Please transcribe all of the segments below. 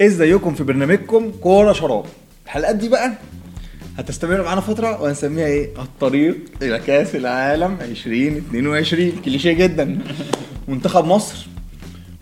ازيكم في برنامجكم كورة شراب. الحلقات دي بقى هتستمر معانا فترة وهنسميها إيه؟ الطريق إلى كأس العالم 2022 كليشيه جدا. منتخب مصر.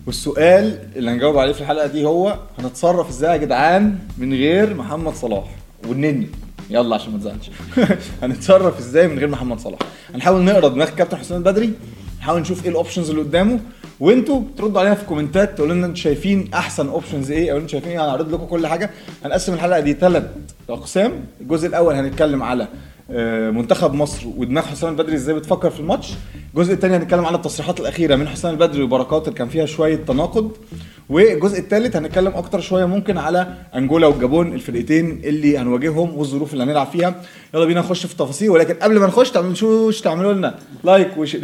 والسؤال اللي هنجاوب عليه في الحلقة دي هو هنتصرف إزاي يا جدعان من غير محمد صلاح والنني؟ يلا عشان ما تزعلش. هنتصرف إزاي من غير محمد صلاح؟ هنحاول نقرا دماغ كابتن حسام البدري. نحاول نشوف إيه الاوبشنز اللي قدامه. وانتوا تردوا علينا في الكومنتات تقولوا لنا أنتوا شايفين أحسن options إيه أو أنتوا شايفين إيه هنعرض لكم كل حاجة. هنقسم الحلقة دي ثلاث أقسام. الجزء الأول هنتكلم على آه، منتخب مصر ودماغ حسام البدري إزاي بتفكر في الماتش. الجزء الثاني هنتكلم على التصريحات الأخيرة من حسام البدري وبركات اللي كان فيها شوية تناقض. والجزء الثالث هنتكلم أكتر شوية ممكن على أنجولا والجابون الفرقتين اللي هنواجههم والظروف اللي هنلعب فيها. يلا بينا نخش في التفاصيل ولكن قبل ما نخش تعملوا شوش تعملوا لنا؟ like و share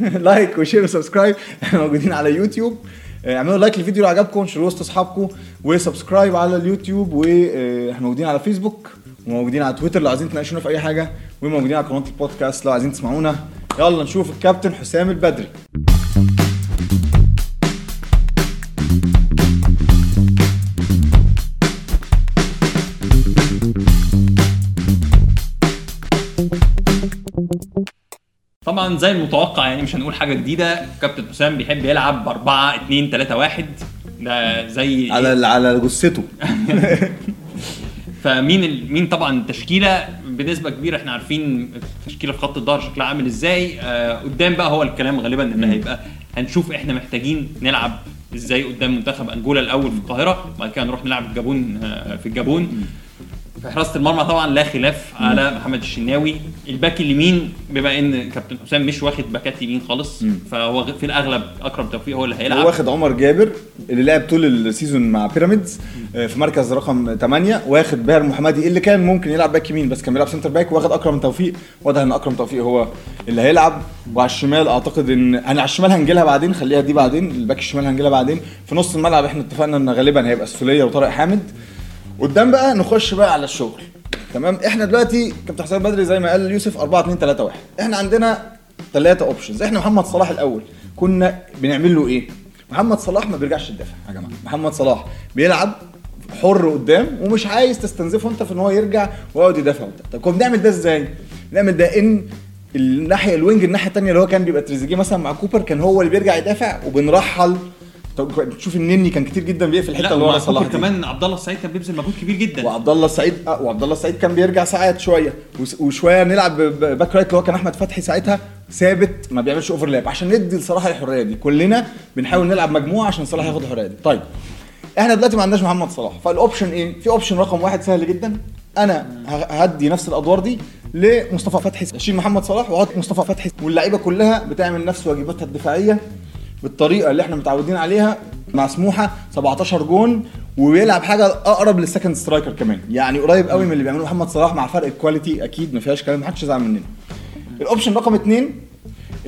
like و share و subscribe. إحنا موجودين على يوتيوب. آه، اعملوا like للفيديو لو عجبكم شيروه وسط اصحابكم و subscribe على اليوتيوب وإحنا موجودين على فيسبوك وموجودين على تويتر لو عايزين تناقشونا في أي حاجة وموجودين على قناة البودكاست لو عايزين تسمعونا. يلا نشوف الكابتن حسام البدري. طبعا زي المتوقع يعني مش هنقول حاجة جديدة. كابتن حسام بيحب يلعب ب 4 2 3 1 ده زي على على جثته. فمين ال... مين طبعا التشكيله بنسبة كبيرة إحنا عارفين التشكيله في خط الظهر شكلها عامل إزاي. آه قدام بقى هو الكلام غالبا اللي هيبقى هنشوف إحنا محتاجين نلعب إزاي قدام منتخب أنجولا الأول في القاهرة وبعد كده نروح نلعب الجابون آه في الجابون. في حراسه المرمى طبعا لا خلاف على محمد الشناوي. الباك اليمين بما إن كابتن حسام مش واخد باكات يمين خالص فهو في الأغلب اكرم توفيق هو اللي هو هيلعب واخد عمر جابر اللي لعب طول ال season مع بيراميدز آه، في مركز رقم 8 واخد باهر محمدي اللي كان ممكن يلعب باك يمين بس كان بيلعب center back واخد أكرم توفيق واضح إن أكرم توفيق هو اللي هيلعب. وعلى الشمال أعتقد ان أنا على الشمال هنجي لها بعدين خليها دي بعدين الباك الشمال هنجي لها بعدين. في نص الملعب إحنا اتفقنا إن غالبا هيبقى السولية وطارق حامد. قدام بقى نخش بقى على الشغل. تمام؟ إحنا دلوقتي كابتن حسام بدري زي ما قال يوسف 4 2 3 1 إحنا عندنا ثلاثة options إحنا محمد صلاح الأول. كنا بنعمل له إيه؟ محمد صلاح ما بيرجعش يدافع يا جماعة. محمد صلاح بيلعب حر قدام ومش عايز تستنزفه انت في إن هو يرجع ويقعد يدافع وبتاع طب كنا بنعمل ده إزاي؟ بنعمل ده إن الناحية ال wing الناحية الثانية اللي هو كان بيبقى تريزيجيه مثلا مع كوبر كان هو اللي بيرجع يدافع وبنرحل طب تشوف النني كان كتير جدا بيقفل الحته اللي ورا صلاح. كمان عبد الله السعيد كان بيبذل مجهود كبير جدا. وعبد الله السعيد آه وعبد الله السعيد كان بيرجع ساعات شوية. وشوية نلعب back right اللي هو كان أحمد فتحي ساعتها ثابت ما بيعملش overlap عشان ندي لصلاح الحرية دي. كلنا بنحاول نلعب مجموعة عشان صلاح ياخد الحرية دي. طيب إحنا دلوقتي ما عندناش محمد صلاح. فال option إيه؟ في option رقم واحد سهل جدا. أنا هدي نفس الأدوار دي لمصطفى فتحي. اشيل محمد صلاح وأحط مصطفى فتحي. واللعيبة كلها بتعمل نفس واجباتها الدفاعية. بالطريقة اللي إحنا متعودين عليها مع سموحه 17 جون وبيلعب حاجة أقرب لل second striker كمان يعني قريب قوي من اللي بيعمله محمد صلاح مع فرق ال quality أكيد ما فيهاش كلام محدش يزعل مننا ال option رقم اتنين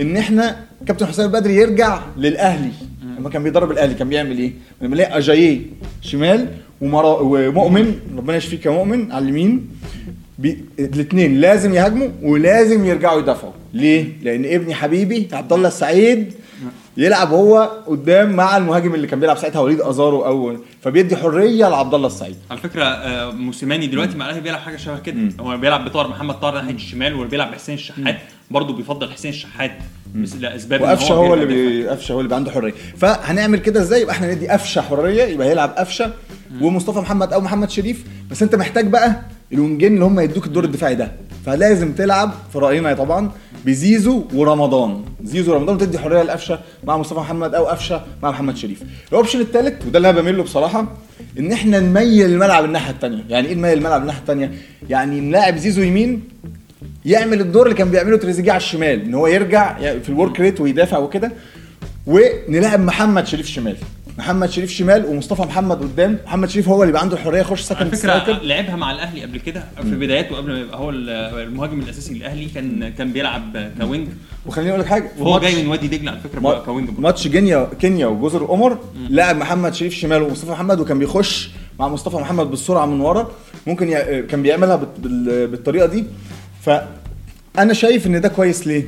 إن إحنا كابتن حسام البدري يرجع للأهلي لما كان بيدرب الأهلي كان بيعمل إيه؟ كان بيلاقي أجاييه شمال ومرا ومؤمن ربنا يشفيك يا مؤمن على اليمين بي... الاثنين لازم يهاجموا ولازم يرجعوا يدافعوا ليه؟ لأن ابني حبيبي عبد الله السعيد يلعب هو قدام مع المهاجم اللي كان بيلعب ساعتها وليد أزارو أو فبيدي حرية لعبد الله السعيد. على فكرة آه، موسيماني دلوقتي مع الأهلي بيلعب حاجة شبه كده. هو بيلعب بطار محمد طاهر ناحية الشمال وبيلعب بحسين الشحات. برضه بيفضل حسين الشحات بس لاسباب وقفشة هو اللي بيرجع بي... قفشة هو اللي عنده حرية. فهنعمل كده إزاي؟ يبقى إحنا ندي قفشة حرية يبقى هيلعب قفشة ومصطفى محمد أو محمد شريف. بس أنت محتاج بقى الونجين اللي هم يدوك الدور الدفاعي ده. فلازم تلعب في رأينا طبعا بزيزو ورمضان. زيزو ورمضان وتدي حرية لقفشة مع مصطفى محمد أو قفشة مع محمد شريف. ال option الثالث وده اللي أنا بميل له بصراحة إن إحنا نميل الملعب الناحية الثانية يعني إيه نميل الملعب الناحية الثانية يعني نلاعب زيزو يمين يعمل الدور اللي كان بيعمله تريزيجيه على الشمال إن هو يرجع في ال work rate ويدافع وكده ونلعب محمد شريف شمال. محمد شريف شمال ومصطفى محمد قدام. محمد شريف هو اللي يبقى عنده الحرية يخش على second فكرة striker لعبها مع الأهلي قبل كده في بداياته قبل ما يبقى هو المهاجم الأساسي للأهلي كان كان بيلعب ك wing. وخليني أقول لك حاجة وهو جاي من وادي دجلة على فكرة ما- بقى ك wing. ماتش كينيا كينيا وجزر القمر لعب محمد شريف شمال ومصطفى محمد وكان بيخش مع مصطفى محمد بالسرعة من ورا. ممكن ي... كان بيعملها بال... بال... بالطريقة دي. فأنا شايف إن ده كويس ليه؟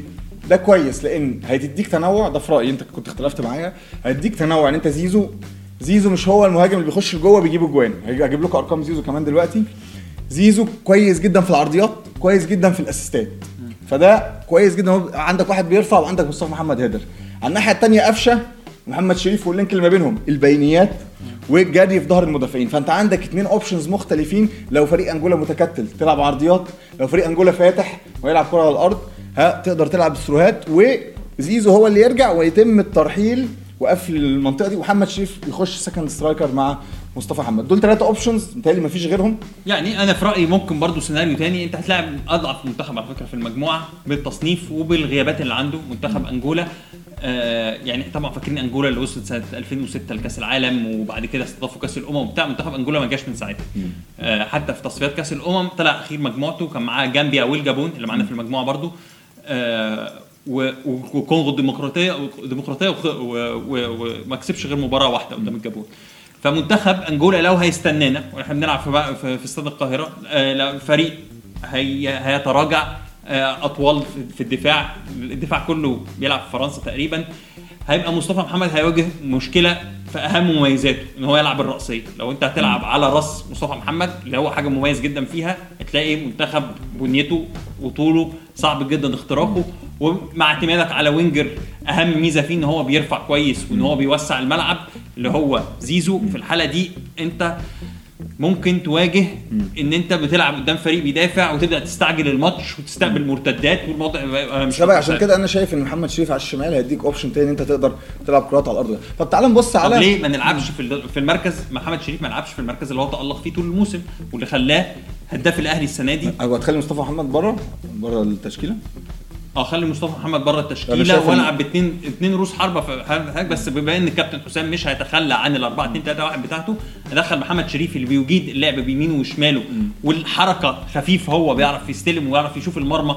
ده كويس لأن هتديك تنوع. ده في رأيي أنت كنت اختلفت معايا. هيديك تنوع إن أنت زيزو زيزو مش هو المهاجم اللي بيخش لجوه بيجيب اجوان هيجي أجيب لكم أرقام زيزو كمان دلوقتي. زيزو كويس جدا في العرضيات كويس جدا في ال assistات. فده كويس جدا عندك واحد بيرفع وعندك مصطفى محمد هيدر على الناحية الثانية قفشة محمد شريف وال link اللي ما بينهم البينيات والجري في ظهر المدافعين. فأنت عندك اثنين options مختلفين. لو فريق أنجولا متكتل تلعب عرضيات لو فريق أنجولا فاتح ويلعب كرة على الأرض ها تقدر تلعب throughهات وزيزو هو اللي يرجع ويتم الترحيل وقفل المنطقة دي. ومحمد شريف يخش second striker مع مصطفى محمد. دول ثلاثة options متهيألي ما فيش غيرهم. يعني أنا في رأيي ممكن برضو سيناريو تاني أنت هتلاعب أضعف منتخب على فكرة في المجموعة بالتصنيف وبالغيابات اللي عنده منتخب أنجولا. آه يعني طبعا فاكرين أنجولا اللي وصلت سنة 2006 لكأس العالم وبعد كده استضافوا كأس الأمم بتاع منتخب أنجولا ما جاش من ساعتها. آه حتى في تصفيات كأس الأمم طلع أخير مجموعته كان معاه جامبيا والجابون اللي معانا في المجموعة برضو. آه وكونغو الديمقراطيه و- وما كسبش غير مباراة واحدة قدام الجابون. فمنتخب أنجولا لو هيستنانا وإحنا بنلعب في في, استاد القاهرة آه فريق هي هيتراجع آه، أطوال في الدفاع. الدفاع كله بيلعب في فرنسا تقريبا. هيبقى مصطفى محمد هيواجه مشكلة في أهم مميزاته إن هو يلعب الرأسية. لو أنت هتلعب على رأس مصطفى محمد اللي هو حاجة مميز جدا فيها هتلاقي منتخب بنيته وطوله صعب جدا اختراقه. ومع اعتمادك على وينجر أهم ميزة فيه إن هو بيرفع كويس وإن هو بيوسع الملعب اللي هو زيزو. في الحالة دي أنت ممكن تواجه إن أنت بتلعب قدام فريق بيدافع وتبدأ تستعجل الماتش وتستقبل مرتدات والموضوع مش شبه عشان كده أنا شايف إن محمد شريف على الشمال هيديك اوبشن تاني أنت تقدر تلعب كرات على الأرض. طب تعال نبص طب على ليه ما نلعبش في في المركز؟ محمد شريف ما لعبش في المركز اللي هو تألق فيه طول الموسم واللي خلاه هداف الأهلي السنة دي. أو هتخلي مصطفى محمد بره؟ بره التشكيلة؟ آه خلي مصطفى محمد بره التشكيلة وألعب باثنين اثنين روس حربة في هناك. بس بما إن الكابتن حسام مش هيتخلى عن ال 4 2 3 1 بتاعته ادخل محمد شريف اللي بيجيد اللعب بيمينه وشماله. والحركة خفيف هو بيعرف يستلم ويعرف يشوف المرمى.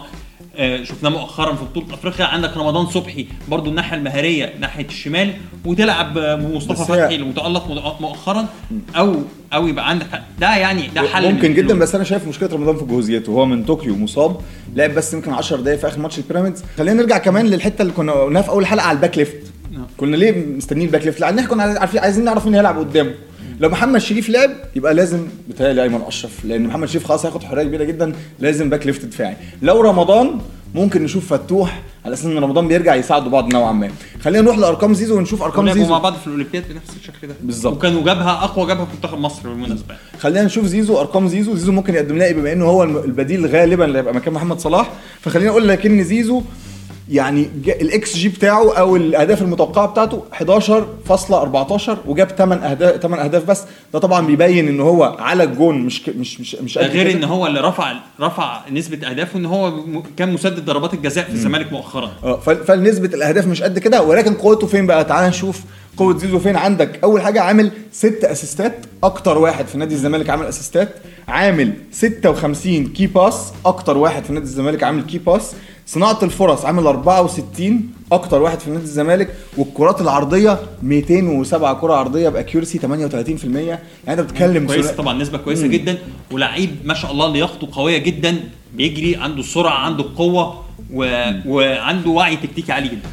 شفناه مؤخرا في بطولة أفريقيا. عندك رمضان صبحي برضو الناحية المهاريه ناحيه الشمال وتلعب آه، مصطفى فتحي المتألق مؤ- مؤخرا. أو أو يبقى عندك ده يعني ده حل ممكن جدا. بس أنا شايف مشكلة رمضان في جهوزيته هو من طوكيو مصاب لعب بس يمكن 10 دقايق في آخر ماتش البيراميدز. خلينا نرجع كمان للحتة اللي كنا قلناها في أول حلقة على ال back left. نعم. كنا ليه مستنيين ال back left؟ لأن إحنا كنا عارفين عايزين نعرف مين هيلعب قدامه. لو محمد شريف لعب يبقى لازم بيتهيألي أيمن أشرف لأن محمد شريف خلاص هياخد حرية كبيرة جدا لازم back left دفاعي. لو رمضان ممكن نشوف فتوح على أساس إن رمضان بيرجع يساعدوا بعض نوعا ما. خلينا نروح لأرقام زيزو ونشوف أرقام زيزو. مع بعض في الأولمبياد بنفس الشكل ده. بالظبط. وكانوا جبهة أقوى جبهة في منتخب مصر بالمناسبة. خلينا نشوف زيزو أرقام زيزو. زيزو ممكن يقدم لنا بما إنه هو البديل غالبا اللي هيبقى مكان محمد صلاح. فخلينا أقول لك إن زيزو يعني الاكس جي بتاعه أو الأهداف المتوقعة بتاعته 11.14 وجاب 8 أهداف 8 أهداف بس. ده طبعا بيبين إن هو على الجون مش مش مش مش غير. إن هو اللي رفع رفع نسبة أهدافه إن هو كان مسدد ضربات الجزاء في الزمالك مؤخرا. آه فنسبه الأهداف مش قد كده. ولكن قوته فين بقى؟ تعال نشوف قوة زيزو فين. عندك أول حاجة عامل ست assist ات أكتر واحد في نادي الزمالك عامل assist ات. عامل 56 key pass أكتر واحد في نادي الزمالك عامل key pass صناعة الفرص عامل 64 أكتر واحد في نادي الزمالك والكرات العرضية 207 كرة عرضية ب accuracy 38% يعني أنت بتتكلم كويس طبعا نسبة كويسة جدا. ولعيب ما شاء الله لياقته قوية جدا بيجري عنده السرعه عنده القوه و... وعنده وعي تكتيكي عالي جدا.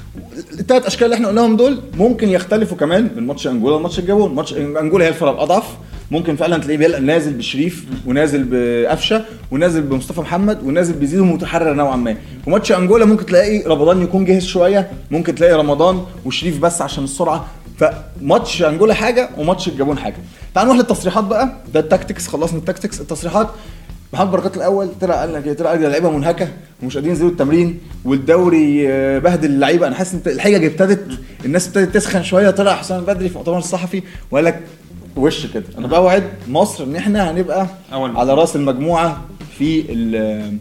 الثلاث أشكال اللي إحنا قلناهم دول ممكن يختلفوا كمان من ماتش أنجولا لماتش الجابون. ماتش أنجولا هي الفرقه الاضعف ممكن فعلا تلاقيه نازل بشريف ونازل بقفشة ونازل بمصطفى محمد ونازل بزيزو متحرر نوعا ما. وماتش أنجولا ممكن تلاقي رمضان يكون جاهز شوية ممكن تلاقي رمضان وشريف بس عشان السرعة. فماتش أنجولا حاجة وماتش الجابون حاجة. تعال نروح للتصريحات بقى. ده ال tactics خلصنا ال tactics التصريحات محمد بركات الأول طلع قال لك إيه؟ طلع قال لك اللعيبة منهكة ومش قادرين ينزلوا التمرين والدوري آه، بهدل اللعيبة. أنا حاسس إن الحجج ابتدت الناس ابتدت تسخن شوية. طلع حسام بدري في مؤتمر الصحفي وقال لك وش كده. أنا بوعد مصر إن إحنا هنبقى أول على رأس المجموعة في ال-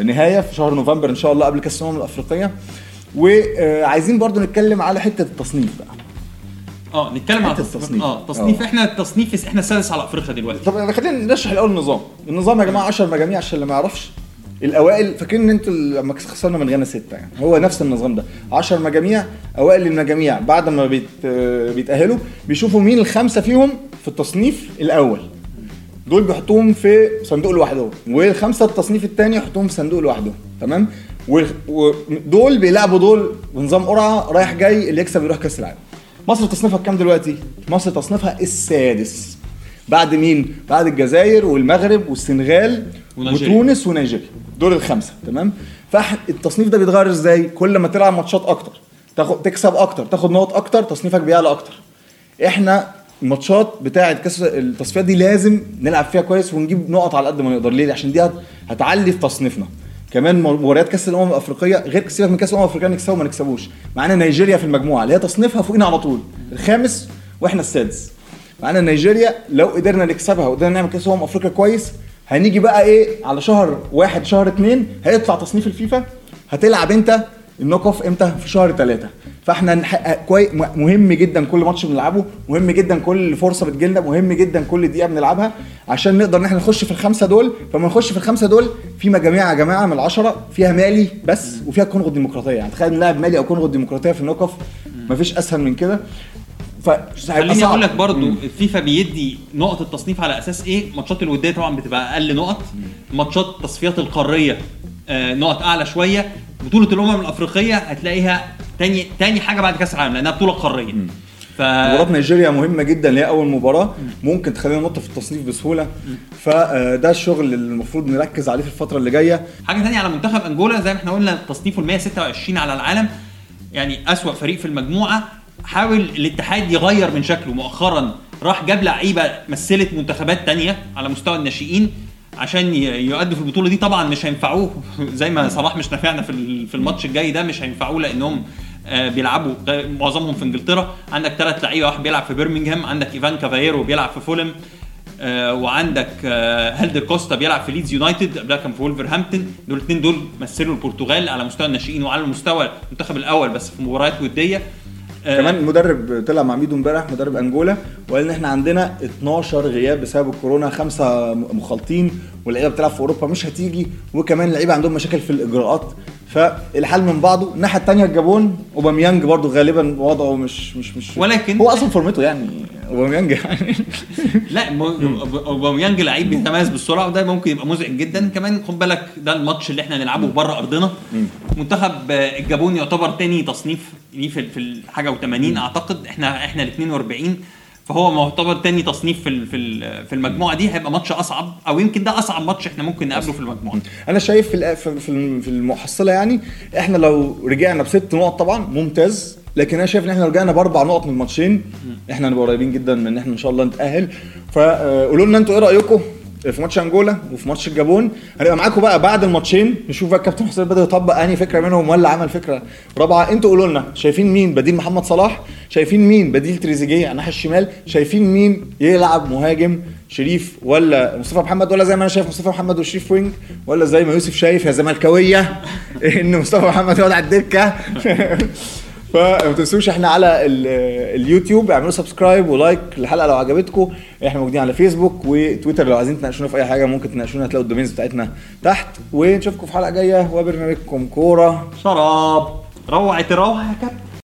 النهاية في شهر نوفمبر إن شاء الله قبل كأس الأمم الأفريقية. وعايزين برضو نتكلم على حتة التصنيف بقى. آه نتكلم على التصنيف. آه تصنيف. آه. إحنا التصنيف إحنا السادس على أفريقيا دلوقتي. طب خلينا نرشح الأول النظام. النظام يا جماعة 10 مجاميع عشان اللي ما يعرفش. الأوائل فاكرين إن أنتوا لما خسرنا من غانا ستة يعني. هو نفس النظام ده. 10 مجاميع أوائل المجاميع بعد ما بيت بيتأهلوا بيشوفوا مين الخمسة فيهم في التصنيف الأول. دول بيحطوهم في صندوق لوحدهم والخمسة التصنيف الثاني يحطوهم في صندوق لوحدهم تمام؟ ودول بيلعبوا دول بنظام قرعة رايح جاي اللي يكسب يروح كأس العالم. مصر تصنيفها كام دلوقتي؟ مصر تصنيفها السادس. بعد مين؟ بعد الجزائر والمغرب والسنغال ونيجيريا. وتونس ونيجيريا. دول الخمسة تمام؟ فالتصنيف ده بيتغير إزاي؟ كل ما تلعب ماتشات أكتر تاخد تكسب أكتر تاخد نقط أكتر تصنيفك بيعلى أكتر. إحنا الماتشات بتاعة كأس التصفيات دي لازم نلعب فيها كويس ونجيب نقط على قد ما نقدر. ليه؟ عشان دي هت- هتعلي في تصنيفنا. كمان مباريات كأس الأمم الأفريقية غير سيبك من كأس الأمم الأفريقية نكسبه وما نكسبوش. معانا نيجيريا في المجموعة اللي هي تصنيفها فوقنا على طول الخامس وإحنا السادس. معانا نيجيريا لو قدرنا نكسبها وقدرنا نعمل كأس امم افريقيا كويس هنيجي بقى إيه على شهر واحد شهر اتنين هيطلع تصنيف الفيفا. هتلعب انت ال knock off إمتى؟ في شهر ثلاثة فاحنا نحقق كوي... م- مهم جدا كل ماتش بنلعبه مهم جدا كل فرصة بتجيلنا مهم جدا كل دقيقة بنلعبها عشان نقدر ان إحنا نخش في الخمسة دول. فلما نخش في الخمسة دول في مجاميع يا جماعة من العشرة فيها مالي بس وفيها كونغو الديمقراطية. يعني تخيل نلعب مالي أو كونغو الديمقراطية في ال knock off مفيش أسهل من كده. خليني أقول لك برضو الفيفا بيدي نقط التصنيف على أساس إيه؟ ماتشات الودية طبعا بتبقى أقل نقط. ماتشات التصفيات القارية آه نقط أعلى شوية. بطولة الأمم الأفريقية هتلاقيها تاني تاني حاجة بعد كأس العالم لأنها بطولة قارية. ف مباراة نيجيريا مهمة جدا اللي هي أول مباراة. ممكن تخلينا ننط في التصنيف بسهولة. فده الشغل اللي المفروض نركز عليه في الفترة اللي جاية. حاجة ثانية على منتخب أنجولا زي ما إحنا قلنا تصنيفه ال 126 على العالم. يعني أسوأ فريق في المجموعة. حاول الاتحاد يغير من شكله مؤخرا راح جاب لعيبة مثلت منتخبات تانية على مستوى الناشئين عشان يؤدوا في البطولة دي. طبعا مش هينفعوه. زي ما صلاح مش نافعنا في في الماتش الجاي ده مش هينفعوه لأنهم آه، بيلعبوا معظمهم في إنجلترا. عندك ثلاث لعيبة واحد بيلعب في بيرمنجهام عندك إيفان كافايرو بيلعب في فولم آه، وعندك آه، هيلدر كوستا بيلعب في ليدز يونايتد قبلها كان في ولفرهامبتون دول الاثنين دول مثلوا البرتغال على مستوى الناشئين وعلى مستوى المنتخب الأول بس في مباريات ودية. آه، كمان المدرب طلع مع ميدو امبارح مدرب انجولا وقال إن إحنا عندنا 12 غياب بسبب الكورونا خمسة مخالطين واللعيبة بتلعب في أوروبا مش هتيجي وكمان اللعيبة عندهم مشاكل في الإجراءات. فالحال من بعضه. الناحية الثانية الجابون أوباميانج برضو غالبا وضعه مش مش مش ولكن- هو أصلا فورمته يعني أوباميانج يعني. لا أوباميانج لعيب بيتميز بالسرعة وده ممكن يبقى مزعج جدا. كمان خد بالك ده الماتش اللي إحنا نلعبه بره أرضنا. منتخب آه، الجابون يعتبر تاني تصنيف ليه في في الحاجة و80 أعتقد إحنا إحنا ال 42 فهو معتبر تاني تصنيف في في في المجموعة دي. هيبقى ماتش أصعب أو يمكن ده أصعب ماتش إحنا ممكن نقابله في المجموعة أنا شايف في في- المحصلة يعني إحنا لو رجعنا بست نقط طبعا ممتاز. لكن أنا شايف إن إحنا رجعنا بأربع نقط من الماتشين إحنا هنبقى قريبين جدا من إن إحنا إن شاء الله نتأهل. فقولوا لنا أنتوا إيه رأيكم؟ في ماتش انجولا وفي ماتش الجابون. هنبقى معاكم بقى بعد الماتشين نشوف بقى الكابتن حسين بدا يطبق أنهي فكرة منهم ولا عمل فكرة رابعة. أنتوا قولوا لنا شايفين مين؟ بديل محمد صلاح شايفين مين؟ بديل تريزيجيه على الناحية الشمال شايفين مين يلعب مهاجم شريف ولا مصطفى محمد ولا زي ما أنا شايف مصطفى محمد وشريف wing ولا زي ما يوسف شايف يا زملكاوية إن مصطفى محمد يقعد على الدكة. فما تنسوش إحنا على ال- اليوتيوب اعملوا subscribe و like للحلقة لو عجبتكم. إحنا موجودين على فيسبوك وتويتر لو عايزين تناقشونا في أي حاجة ممكن تناقشونا هتلاقوا ال domains بتاعتنا تحت. ونشوفكم في حلقة جاية. وبرنامجكم كورة. شراب. روعة روعة يا كابتن.